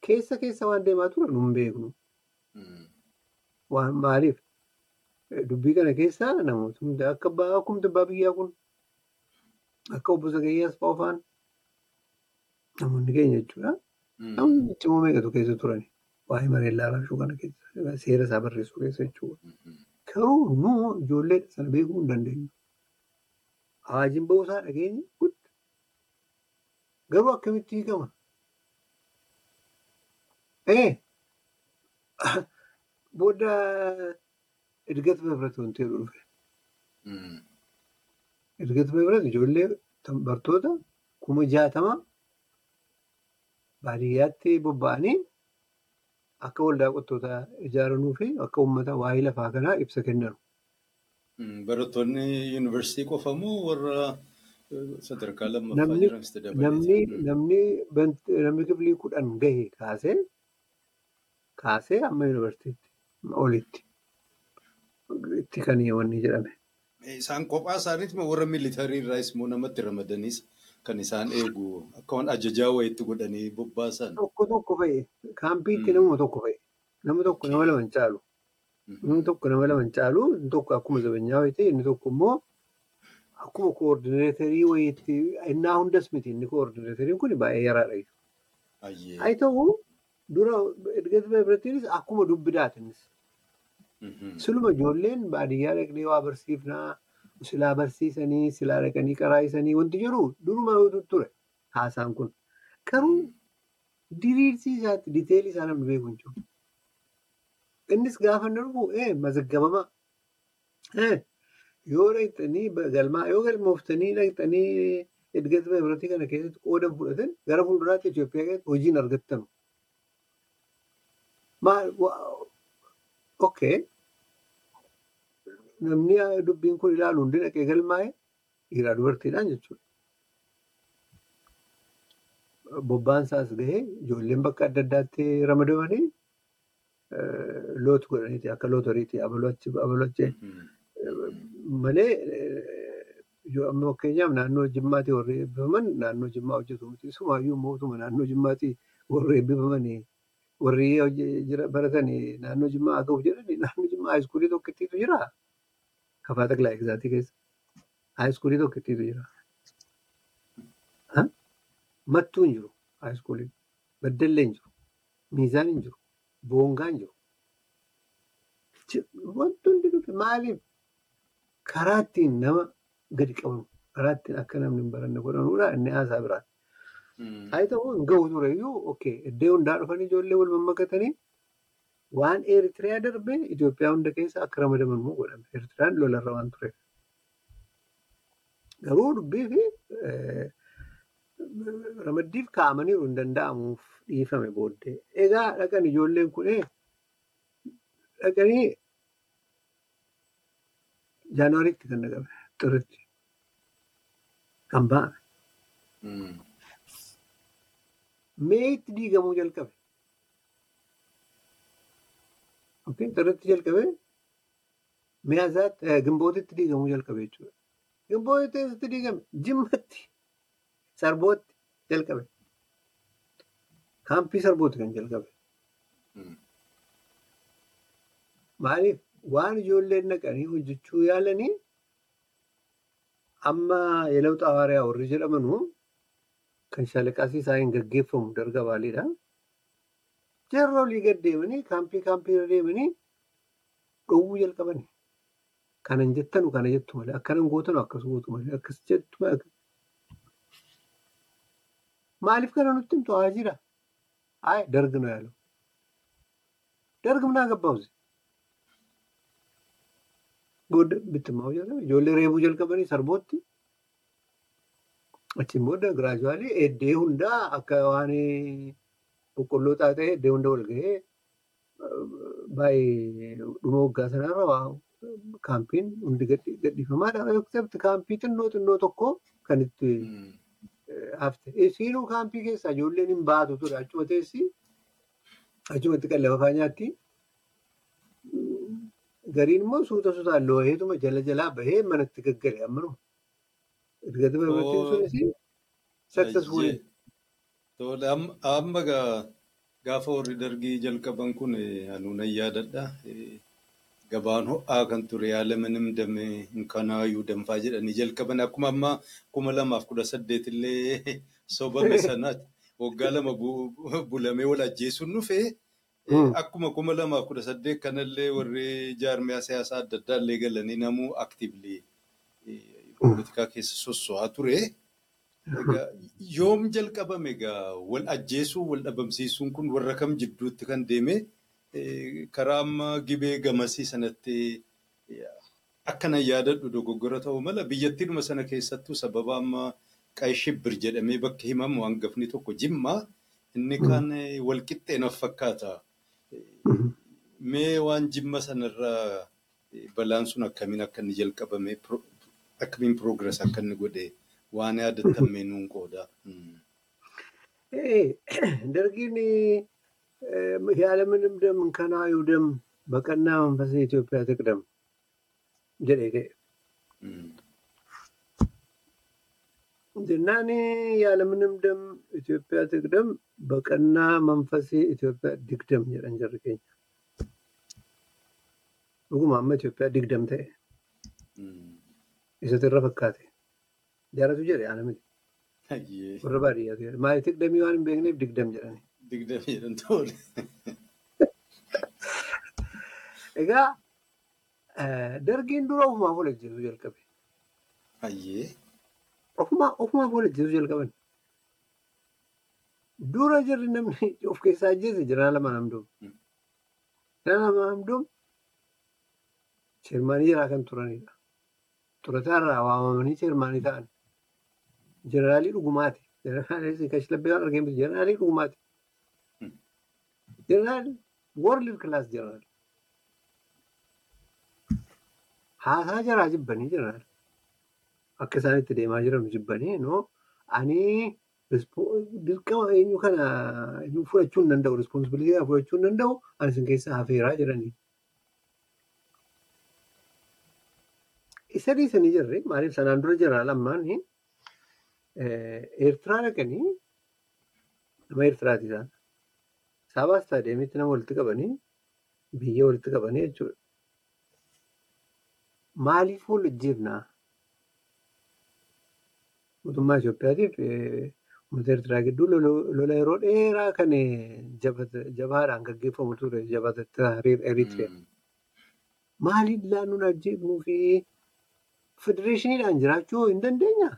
Keessa keessa waan deemaa ture nu hin beeknu. Maaliif? Dubbii kana keessa namootni akka akkuma abbaa biyyaa kun akka obbo Sagayyaas fa'aa fa'aan namoonni keenya jechuudha. Namoonni cimmoo meeqatu keessa turani? Waa'ee bareedaa raashuu kana keessa seera isaa barreessuu keessa jechuudha. Garuu nu ijoollee sana beekuu hin dandeenyu. Awaajiin ba'uusaa dhageenye guddaa. Garuu akkamitti hiikama? Ee booda Edgata Beebirati wanti jedhu dhufe. Edgata Beebirati ijoollee bartoota kuma jaatama baadiyyaatti bobba'anii akka waldaa qottootaa ijaaranuu fi akka uummata waa'ee lafaa kanaa ibsa kennan. Barattoonni yuunivarsiitii qofa moo warra sadarkaa lammaffaa jiranis dabalatee? namni kifilii kudhan gahe kaasee amma yuunivarsiitiitti olitti itti kan wanni jedhame. Isaan kophaa isaaniitti warra miilitarii irraas immoo namatti ramadanis kan isaan eegu akka waan ajajaa wayiitti godhanii bobbaasan. Tokko tokko fa'i kaampiitti namuma tokko fa'i nama tokko nama lama hin caalu. Inni tokko nama lama hin caalu inni tokko akkuma zabanyaa wayiitti inni tokko immoo akkuma koordineetarii wayiitti innaa hundas miti inni koordineetariin kun baay'ee yaraadha. Ayyee. Haa ta'u dura Edgata Beebiratiinis akkuma dubbidaatinis. Siluma ijoolleen baadiyyaa dhaqnee waa barsiifnaa silaa barsiisanii silaa dhaqanii qaraayisanii wanti jiru duruma ture haasaan kun. Garuu diriirsii isaatti diteelii isaa namni beeku hin jiru. Innis gaafa inni dhufu mazaggabamaa. Yoo dhaqxanii galmaa yoo galmooftanii dhaqxanii Edgata Beebiratii kana keessatti qoodan fudhatan gara fuulduraatti Itoophiyaa keessatti hojiin argattanu. Okay. Namni dubbiin kun ilaalu hundi dhaqee galmaa'e dhiiraa dubartiidhaan jechuudha. Bobbaan isaas gahee ijoolleen bakka adda addaatti ramadamanii loot godhaniiti akka lootoriiti abalachee malee amma fakkeenyaaf naannoo jimmaatti warri eebbifaman naannoo jimmaa hojjetu miti. Sumaayyuu mootuma naannoo jimmaatti warri eebbifamanii warri baratanii naannoo jimmaa haa ga'uuf jedhanii naannoo jimmaa haayiskuulii tokkittiitu jira. Kafaa Taklaa Egzaatii keessa. Haayiskuulii tokkittiitu jira. Mattuu hin jiru haayiskuuliin. Baddallee hin jiru. Miizaan hin jiru. Boongaa hin jiru. Hundi dhufe maaliif karaa ittiin nama gadi qaban karaa ittiin akka namni hin baranne godhanuudha inni haasaa biraan. Haa ta'u gahu tureyyuu okkee iddoo hundaa dhufanii ijoollee wal mammakatanii waan Eritiriyaa darbee Itoophiyaa hunda keessa akka ramadaman immoo godhame. Eritiriyaan lolarra waan tureef. Garuu dubbii fi ramaddiif kaa'amaniiru hin danda'amuuf dhiifame booddee. Egaa dhaqan ijoolleen kun dhaqanii jaanuwaariitti kan dhaqame xirritti kan ba'ame. Meetti diigamuu jalqabe. Xirritti jalqabee mi'aasaatti gimbootitti diigamuu jalqabe jechuudha. Gimbootitti eessatti diigame jimmatti sarbootti jalqabe. Kaampii sarbooti kan jalqabe. Maaliif waan ijoolleen naqanii hojjechuu yaalanii amma yelau xawaariyaa warri jedhamanu kan shaalaqaasii isaaniin gaggeeffamu darga baaliidha. Jarri olii gad deemanii kaampii kaampii irra deemanii dhowwuu jalqabani. Kanan jettanu kana jettu malee akkanan gootanu akkas gootu malee akkas jettu. Maaliif kana nutti himtu haa jira? Haa dargi nu yaalu. Dargi minaa gabbaabse. Booda bittimmaa hojjetame ijoollee reebuu jalqabanii sarbootti. Achiin booda giraajuwaalii eddee hundaa akka waan boqqolloo xaaxee eddee hunda wal gahee baay'ee dhuma waggaa sanarra kaampiin hundi gadhiifamaadha. Kaampii xinnoo xinnoo tokko kan itti hafte. Siinuu kaampii keessaa ijoolleen hin baatu ture. Achuma teessi achumatti qallaba faa nyaatti. Gariin immoo suuta suutaan looheetuma jala jalaa bahee manatti gaggale ammanuma. Ergati barbaachisuu sunis successful. Amma gaafa warri dargii jalqaban kun anuunan yaadadha. Gabaan ho'aa kan ture yaala manim damee kanaayyuu danfaa jedhanii jalqaban. Akkuma amma kuma lamaaf kudha saddeet illee sobame sana waggaa lama bulamee wal ajjeesuun dhufee akkuma kuma lamaaf kudha saddeet kanallee warri jaarmiyaa siyaasaa adda addaa illee galanii namuu aktiivli poolitikaa keessa sosso'aa ture. Yoom jalqabame egaa wal ajjeesuu wal dhabamsiisuun kun warra kam jidduutti kan deeme karaa amma gibee gamasii sanatti akkanan yaadadhu dogoggora ta'uu mala. Biyyattiidhuma sana keessattuu sababa amma qayi shibbir jedhamee bakka himamu hangafni tokko jimmaa inni kaan walqixxee naaf fakkaata. Mee waan jimma sanarraa balaan sun akkamiin akka inni jalqabame akkamiin piroogires akka inni godhe waan yaadatamee nuun qooda. Dargiin yaala ምንም ደም ከናዩ ደም በቀና መንፈስ ኢትዮጵያ ትቅደም jedhee ka'e. Jennaan yaala ምንም ደም ኢትዮጵያ ትቅደም በቀና መንፈስ ኢትዮጵያ digdam jedhan jarri keenya. Dhuguma amma Itoophiyaa digdam ta'e. Isatu irra fakkaate. Jaaratu jedhe yaala miti. Warra baadiyyaa ta'e. Maali digdamii waan hin beekneef digdam jedhani. Digdam jedhan ta'udha. Egaa dargiin dura ofumaaf wal ajjeesuu jalqabe. Hayyee. Ofumaaf wal ajjeesuu jalqaban. Dura jirri namni of keessaa ajjeese jiraa lama namdoom. Jiraa lama namdoom sheermaanii jiraa kan turanidha. Turataa irraa waamamanii sheermaanii ta'an. Jeneraalii dhugumaati. Jeneraalii kashlabbee waan arginu jeneraalii dhugumaati. Jeneraal world class jeneraal. Haasaa jaraa jibbanii jeneraal. Akka isaan itti deemaa jiran jibbanii noo ani dirqama eenyu kana fudhachuu hin danda'u rispoonsibilitii fudhachuu hin danda'u ani isin keessaa hafeeraa jedhanii. Isa dhiisanii jirre maaliif sanaan dura jeneraal ammaan Eertiraa dhaqanii nama Eertiraati isaan. Saabaa istaadiyeemitti nama walitti qabanii biyya walitti qabanii jechuudha. Maaliif wal ajjeefnaa? Mootummaa Itoophiyaatiif uummata Eertiraa gidduu lola yeroo dheeraa kan jabaadhaan gaggeeffamu ture jabata Eritiriyaa. Maaliif laannuun ajjeefnuu fi federeeshiniidhaan jiraachuu hin dandeenyaa?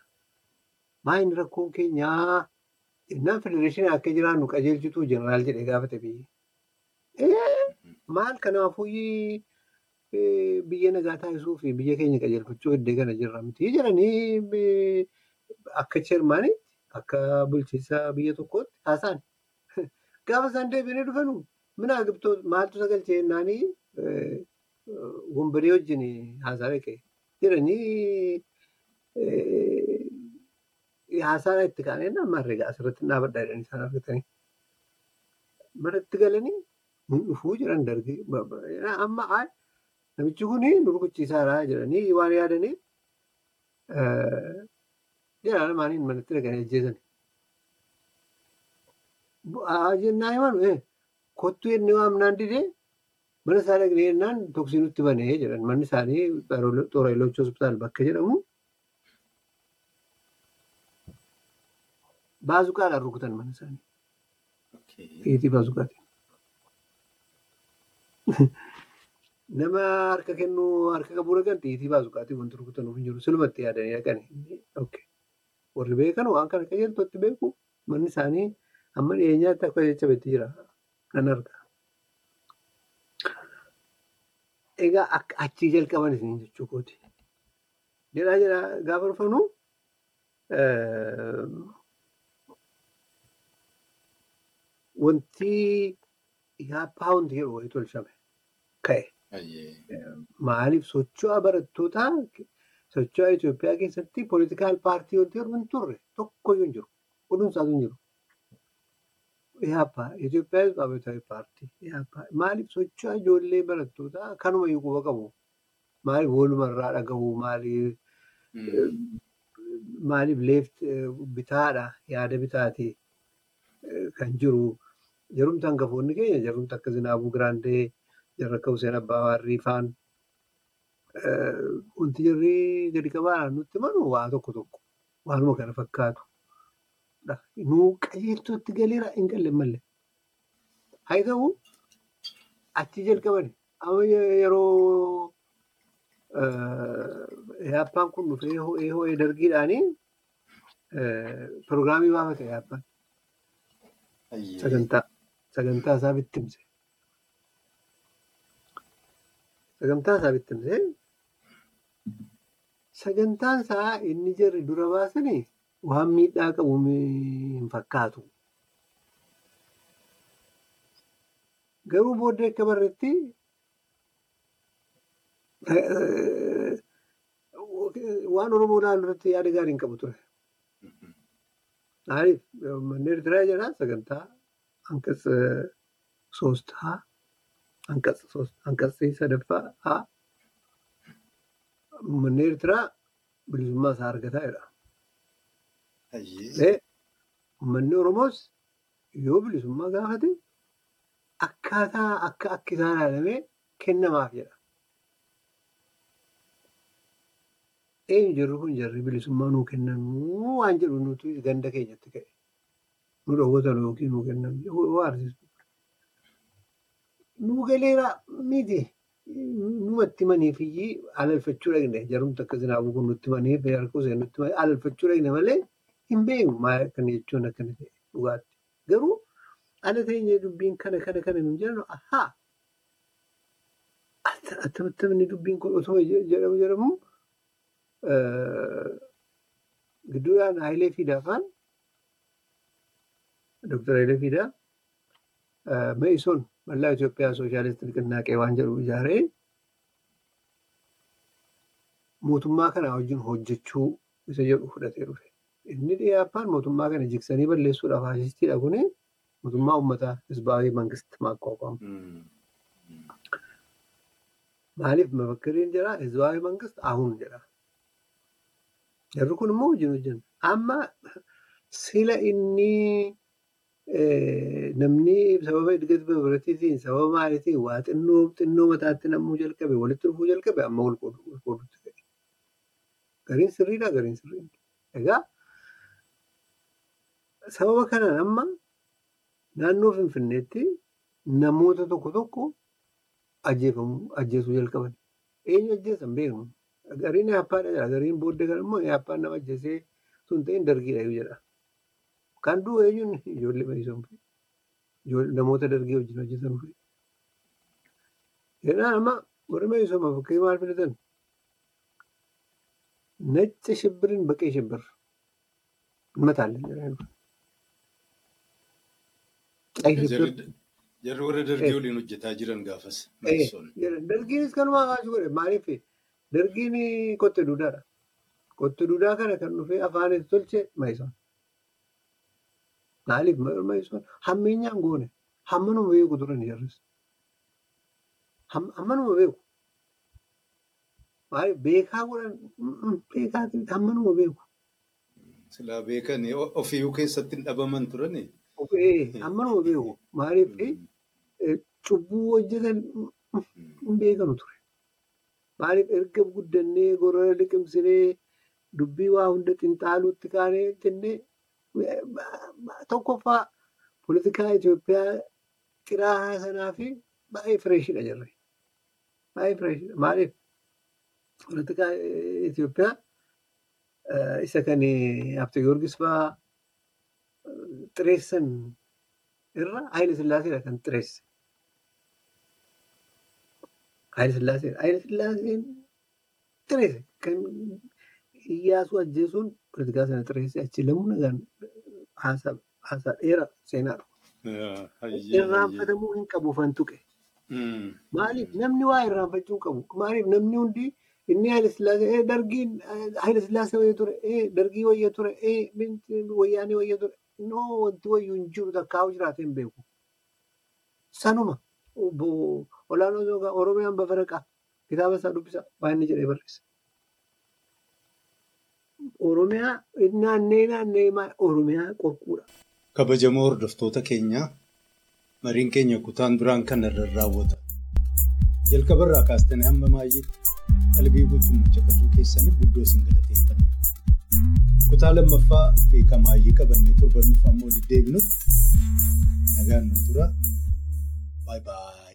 Maayini rakkoon keenyaa? Innaan federeeshinii akka jiraannu qajeelchituu jeneraal jedhee gaafate biyyi. Maal kanaafuu biyya nagaa taasisuu fi biyya keenya qajeelfachuu iddoo kana jirra miti jedhanii akka cheermaaniitti akka bulchiinsa biyya tokkootti haasa'an. Gaafa isaan deebiinii dhufanu mina agibtoota maaltu sagalchee jennaanii wombaree wajjin haasaa dhaqee jedhanii haasaan itti kaanee nama herregaa asirratti dhaabadhaa jedhanii isaan argatanii. Maratti galanii dhufuu jiran dargii amma namichi kun nu rukuchiisaadha jedhanii waan yaadaniif jedha lamaaniin manatti dhaqanii ajjeesan. Jennaa himanu kottuu inni waamnaan didee Mana isaa dhaqnee jennaan toksii nutti banee jedhan. Manni isaanii Xoora Iloochoo Hospitaal bakka jedhamu. Baazuqaadhaan rukutan mana isaanii. Fiitii baazuqaatiin. Nama harka kennuu harka qabuu dhaqan xiitii baazuqaatiin wanti rukutanuuf hin jiru. Silumatti yaadanii dhaqani. Warri beekan waan kana qajeeltootti beeku manni isaanii amma dhiyeenyaatti akka jecha beektii jira. Nan arga. Egaa akka achii jalqaban isin jechuu kooti. Jedhaa jedhaa gaafa dhufanu wanti yaappaa wanti jedhu wayii tolchame ka'e. Maaliif socho'aa barattootaa socho'aa Itoophiyaa keessatti poolitikaal paartii wanti hin turre tokkoyyuu hin jiru. Oduun isaatu hin jiru. Yaappaa Itoophiyaa Abiyyaataawii paartii yaappaa maaliif socho'aa ijoollee barattootaa kanuma iyyuu quba qabu. Maaliif walumarraa dhagahu maaliif maaliif leeft bitaadha yaada bitaatii kan jiru. Jarumti hangafoonni keenya jarumti akka Zinaabuu Giraandee jarra akka Hussein Abbaa Waarrii faan wanti jarri gadi qabaadhaan nutti manu waa tokko tokko waanuma kana fakkaatu. Nuu qajeeltootti galeera hin galle malee. Haa ta'u achi jalqabani. Amma yeroo yaappaan kun dhufee ho'ee dargiidhaanii pirogiraamii baafate yaappaan. Sagantaa sagantaa isaa bittimse. Sagantaa isaa bittimse. Sagantaan isaa inni jarri dura baasanii waan miidhaa qabu hin fakkaatu. Garuu booddee akka barreetti waan Oromoo naannoo irratti yaada gaarii hin qabu ture. Maaliif manni Eertiraa jedhaa sagantaa hanqas soostaa hanqasii sadaffaa haa manni Eertiraa bilisummaa isaa argataa jira. Manni Oromoos yoo bilisummaa gaafate akkaataa akka akka isaan ilaalamee kennamaaf jedha. Eenyu jarri kun jarri bilisummaa nuu kennanuu waan jedhu nuti ganda keenyatti ka'e. Nu dhowwatan yookiin nuu kennan agarsiisu. Nuu galeera miti. Numatti maniif alalfachuu dhaqne jarumti akka zinaabuu kun nutti maniif harkuu isheen nutti maniif alalfachuu dhaqne malee hin beeknu maal akkana jechuun akkana ta'e dhugaatti. Garuu ala teenyee dubbiin kana kana kana nu jedhamu ahaa. Attamatti dubbiin kun osoo jedhamu jedhamu gidduudhaan Hayilee Fiidaa faan Dooktar Hayilee Fiidaa Me'isoon mallaa Itoophiyaa Sooshaalistii Niqinnaaqee waan jedhu ijaaree mootummaa kana wajjin hojjechuu isa jedhu fudhatee dhufe. Inni dhiyaappaan mootummaa kana jigsanii balleessuudhaaf faashistiidha kuni mootummaa uummataa Hizbaawii Mangisti Maaqqooqamu. Maaliif mafakkiriin jira Hizbaawii Mangisti Ahuun jedha. Jarri kun immoo wajjin hojjenna. Amma sila inni namni sababa edgati biraatiitiin sababa maaliitiin waa xinnoo xinnoo mataatti namuu jalqabe walitti dhufuu jalqabe amma wal qoodutti ta'e. Gariin sirriidha gariin sirriidha. Egaa sababa kanaan amma naannoo Finfinneetti namoota tokko tokko ajjeesuu jalqaban. Eenyu ajjeesan beeknu. Gariin yaappaadha jedha. Gariin booddee kan immoo yaappaan nama ajjeesee sun ta'in dargiidha jedha. Kan du'u eenyuun ijoollee Me'isoon namoota dargii wajjin hojjetan fi. Jedhaan amma warri Me'isoon fakkii maal filatan? Nacca shibbirin baqee shibbir. Mataallee jedhanii. Jarri warra dargii waliin hojjetaa jiran gaafas. Dargiinis kanuma hawaasni godhe maaliif dargiin qotte duudaadha. Qotte duudaa kana kan dhufee afaanis tolche Me'isoon. Maaliif hammeenyaan goone hammanuma beeku turan jarris. Hammanuma beeku. Maaliif beekaa godhan beekaa hammanuma beeku. Silaa beekan ofiyyuu keessatti dhabaman turani. Hammanuma beeku. Maaliif cubbuu hojjetan hin beekanu ture. Maaliif erga guddannee gorora liqimsinee dubbii waa hunda xinxaaluutti kaanee jennee tokkoffaa poolitikaa Itoophiyaa xiraa'aa sanaa fi baay'ee fireeshidha jirre. Baay'ee fireeshidha. Maaliif poolitikaa Itoophiyaa isa kan Habte Giyoorgis fa'aa xireessan irra Haayile Sillaaseedha kan xireesse. Haayile Sillaaseedha. Haayile Sillaaseen xireesse kan Iyyaasuu ajjeesuun poolitikaa sana xireesse achi lammuu nagaan haasaa dheeraa seenaadha. Irraanfatamuu hin qabu ufan tuqe. Maaliif namni waa irraanfachuu qabu. Maaliif namni hundi inni Haayile Sillaasee dargiin Haayile Sillaasee wayya ture dargii wayya ture wayyaanii wayya ture noo wanti wayyuu hin jiru takkaa'u jiraatee hin beeku. Sanuma olaanoo Oromiyaan bafaraqaa kitaaba isaa dubbisa waan inni jedhee barreessa. Oromiyaa naannee naannee Oromiyaa qorquudha. Kabajamoo hordoftoota keenyaa mariin keenya kutaan biraan kan irra raawwata. Jalqabarraa kaastanii hamma maayyeetti qalbii guutuun caqasuu keessaniif guddoo isin galateeffanna. Kutaa lammaffaa beekaa maayyee qabannee torban nuuf ammoo deebinutti nagaan nu tura. Baay'ee baay'ee.